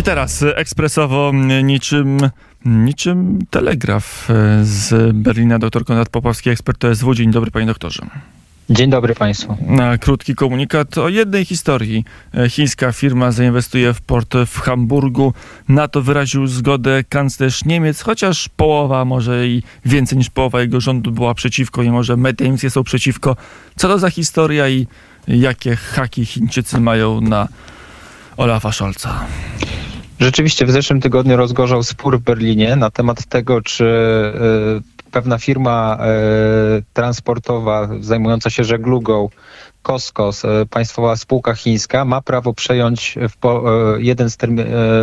I teraz ekspresowo niczym, niczym telegraf z Berlina. Dr Konrad Popowski, ekspert SW. Dzień dobry panie doktorze. Dzień dobry Państwu. Na krótki komunikat o jednej historii. Chińska firma zainwestuje w port w Hamburgu. Na to wyraził zgodę kanclerz Niemiec, chociaż połowa, może i więcej niż połowa jego rządu była przeciwko i może media niemieckie są przeciwko. Co to za historia i jakie haki Chińczycy mają na Olafa Scholza? Rzeczywiście w zeszłym tygodniu rozgorzał spór w Berlinie na temat tego, czy y, pewna firma y, transportowa zajmująca się żeglugą Koskos, y, państwowa spółka chińska, ma prawo przejąć jeden z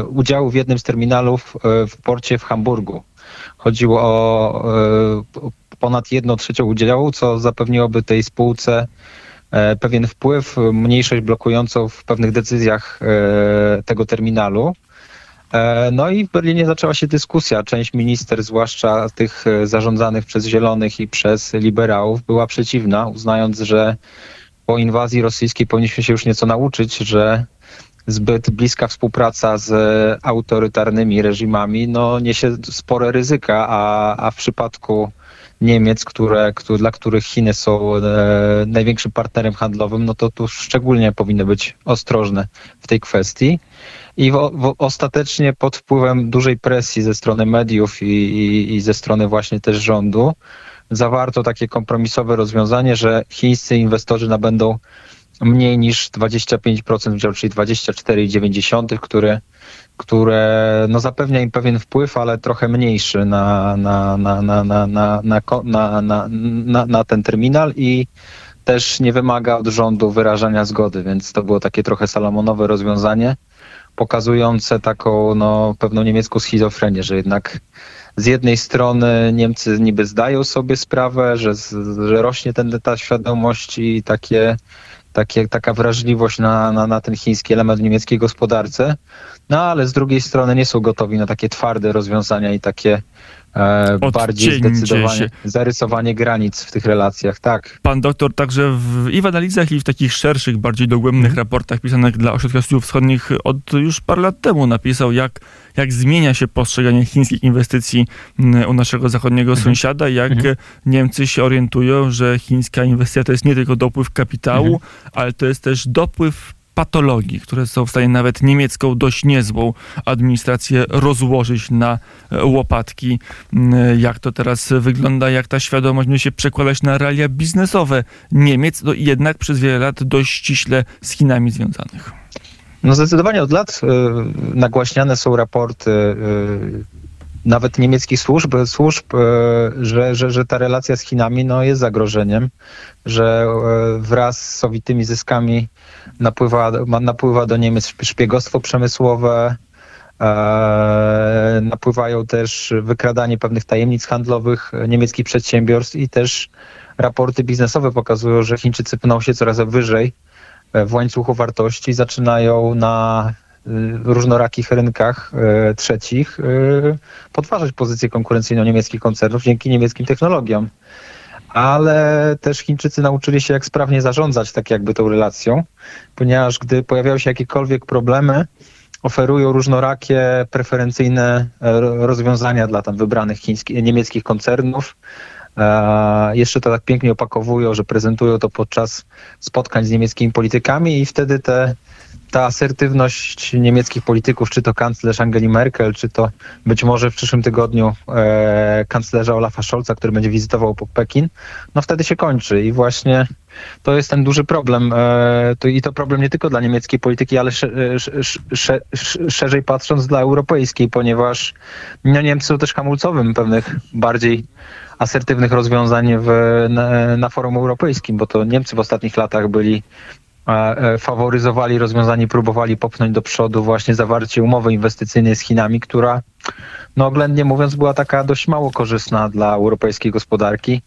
udziału w jednym z terminalów w porcie w Hamburgu. Chodziło o ponad jedną trzecią udziału, co zapewniłoby tej spółce pewien wpływ, mniejszość blokującą w pewnych decyzjach tego terminalu. E, no i w Berlinie zaczęła się dyskusja. Część minister, zwłaszcza tych e, zarządzanych przez Zielonych i przez liberałów, była przeciwna, uznając, że po inwazji rosyjskiej powinniśmy się już nieco nauczyć, że zbyt bliska współpraca z autorytarnymi reżimami no, niesie spore ryzyka, a, a w przypadku Niemiec, które, które, dla których Chiny są e, największym partnerem handlowym, no to tu szczególnie powinny być ostrożne w tej kwestii. I w, w, ostatecznie pod wpływem dużej presji ze strony mediów i, i, i ze strony właśnie też rządu zawarto takie kompromisowe rozwiązanie, że chińscy inwestorzy nabędą mniej niż 25% udziału, czyli 24,9, które, które no zapewnia im pewien wpływ, ale trochę mniejszy na, na, na, na, na, na, na, na, na, na ten terminal i też nie wymaga od rządu wyrażania zgody, więc to było takie trochę salomonowe rozwiązanie pokazujące taką no, pewną niemiecką schizofrenię, że jednak z jednej strony Niemcy niby zdają sobie sprawę, że, że rośnie ten, ta świadomość i takie, takie, taka wrażliwość na, na, na ten chiński element w niemieckiej gospodarce, no ale z drugiej strony nie są gotowi na takie twarde rozwiązania i takie e, bardziej zdecydowanie się. zarysowanie granic w tych relacjach, tak. Pan doktor także w, i w analizach, i w takich szerszych, bardziej dogłębnych mm. raportach pisanych dla Ośrodka Studiów Wschodnich od już parę lat temu napisał, jak, jak zmienia się postrzeganie chińskich inwestycji u naszego zachodniego mm. sąsiada, jak mm. Niemcy się orientują, że chińska inwestycja to jest nie tylko dopływ kapitału, mhm. ale to jest też dopływ patologii, które są w stanie nawet niemiecką dość niezłą administrację rozłożyć na e, łopatki. Mm, jak to teraz wygląda, jak ta świadomość będzie się przekładać na realia biznesowe Niemiec, no jednak przez wiele lat dość ściśle z Chinami związanych. No zdecydowanie od lat y, nagłaśniane są raporty y, nawet niemieckich służb, służb że, że, że ta relacja z Chinami no, jest zagrożeniem, że wraz z sowitymi zyskami napływa, napływa do Niemiec szpiegostwo przemysłowe, e, napływają też wykradanie pewnych tajemnic handlowych niemieckich przedsiębiorstw i też raporty biznesowe pokazują, że Chińczycy pną się coraz wyżej w łańcuchu wartości, zaczynają na różnorakich rynkach y, trzecich y, podważać pozycję konkurencyjną niemieckich koncernów dzięki niemieckim technologiom ale też Chińczycy nauczyli się, jak sprawnie zarządzać tak jakby tą relacją, ponieważ gdy pojawiają się jakiekolwiek problemy, oferują różnorakie, preferencyjne e, rozwiązania dla tam wybranych chińskich, niemieckich koncernów. E, jeszcze to tak pięknie opakowują, że prezentują to podczas spotkań z niemieckimi politykami i wtedy te ta asertywność niemieckich polityków, czy to kanclerz Angeli Merkel, czy to być może w przyszłym tygodniu e, kanclerza Olafa Scholza, który będzie wizytował Pekin, no wtedy się kończy i właśnie to jest ten duży problem. E, to, I to problem nie tylko dla niemieckiej polityki, ale sze, sze, sze, szerzej patrząc dla europejskiej, ponieważ no, Niemcy są też hamulcowym pewnych bardziej asertywnych rozwiązań w, na, na forum europejskim, bo to Niemcy w ostatnich latach byli E, faworyzowali rozwiązanie, próbowali popchnąć do przodu właśnie zawarcie umowy inwestycyjnej z Chinami, która no oględnie mówiąc była taka dość mało korzystna dla europejskiej gospodarki.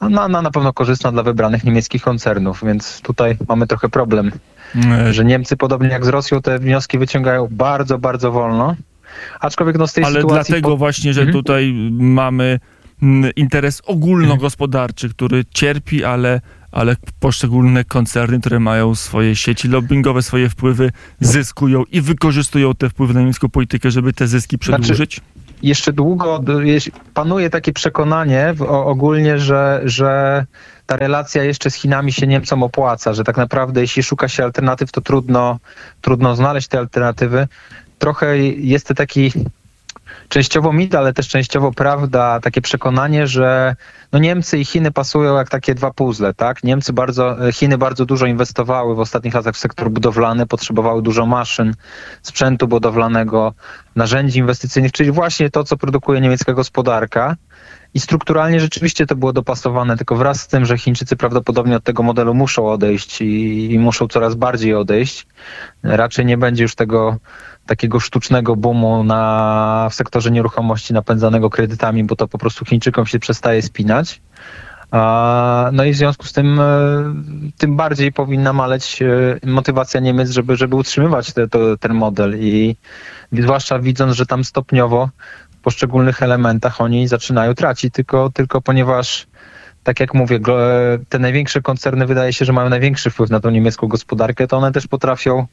No, na, na, na pewno korzystna dla wybranych niemieckich koncernów, więc tutaj mamy trochę problem, e, że Niemcy podobnie jak z Rosją te wnioski wyciągają bardzo, bardzo wolno. Aczkolwiek no z tej Ale sytuacji... dlatego po... właśnie, że mhm. tutaj mamy mm, interes ogólnogospodarczy, który cierpi, ale, ale poszczególne koncerny, które mają swoje sieci lobbyingowe, swoje wpływy, zyskują i wykorzystują te wpływy na niemiecką politykę, żeby te zyski przedłużyć? jeszcze długo panuje takie przekonanie w, o, ogólnie, że, że ta relacja jeszcze z Chinami się Niemcom opłaca, że tak naprawdę jeśli szuka się alternatyw, to trudno, trudno znaleźć te alternatywy. Trochę jest to taki częściowo mit, ale też częściowo prawda, takie przekonanie, że no Niemcy i Chiny pasują jak takie dwa puzzle, tak? Niemcy bardzo, Chiny bardzo dużo inwestowały w ostatnich latach w sektor budowlany, potrzebowały dużo maszyn, sprzętu budowlanego, narzędzi inwestycyjnych, czyli właśnie to, co produkuje niemiecka gospodarka. I strukturalnie rzeczywiście to było dopasowane, tylko wraz z tym, że Chińczycy prawdopodobnie od tego modelu muszą odejść i, i muszą coraz bardziej odejść, raczej nie będzie już tego takiego sztucznego boomu na, w sektorze nieruchomości napędzanego kredytami, bo to po prostu Chińczykom się przestaje spinać. No i w związku z tym e, tym bardziej powinna maleć e, motywacja Niemiec, żeby, żeby utrzymywać te, to, ten model i zwłaszcza widząc, że tam stopniowo poszczególnych elementach oni zaczynają tracić, tylko, tylko ponieważ tak jak mówię, te największe koncerny wydaje się, że mają największy wpływ na tą niemiecką gospodarkę, to one też potrafią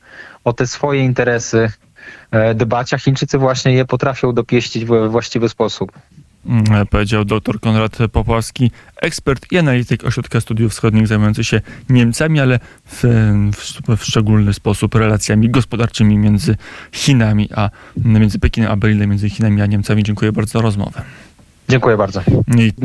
o te swoje interesy e, dbać, a Chińczycy właśnie je potrafią dopieścić we właściwy sposób. Mm, Powiedział dr Konrad Popławski, ekspert i analityk Ośrodka Studiów Wschodnich zajmujący się Niemcami, ale w, w, w szczególny sposób relacjami gospodarczymi między Chinami a między Pekinem a Berlinem, między Chinami a Niemcami. Dziękuję bardzo za rozmowę. Dziękuję bardzo. I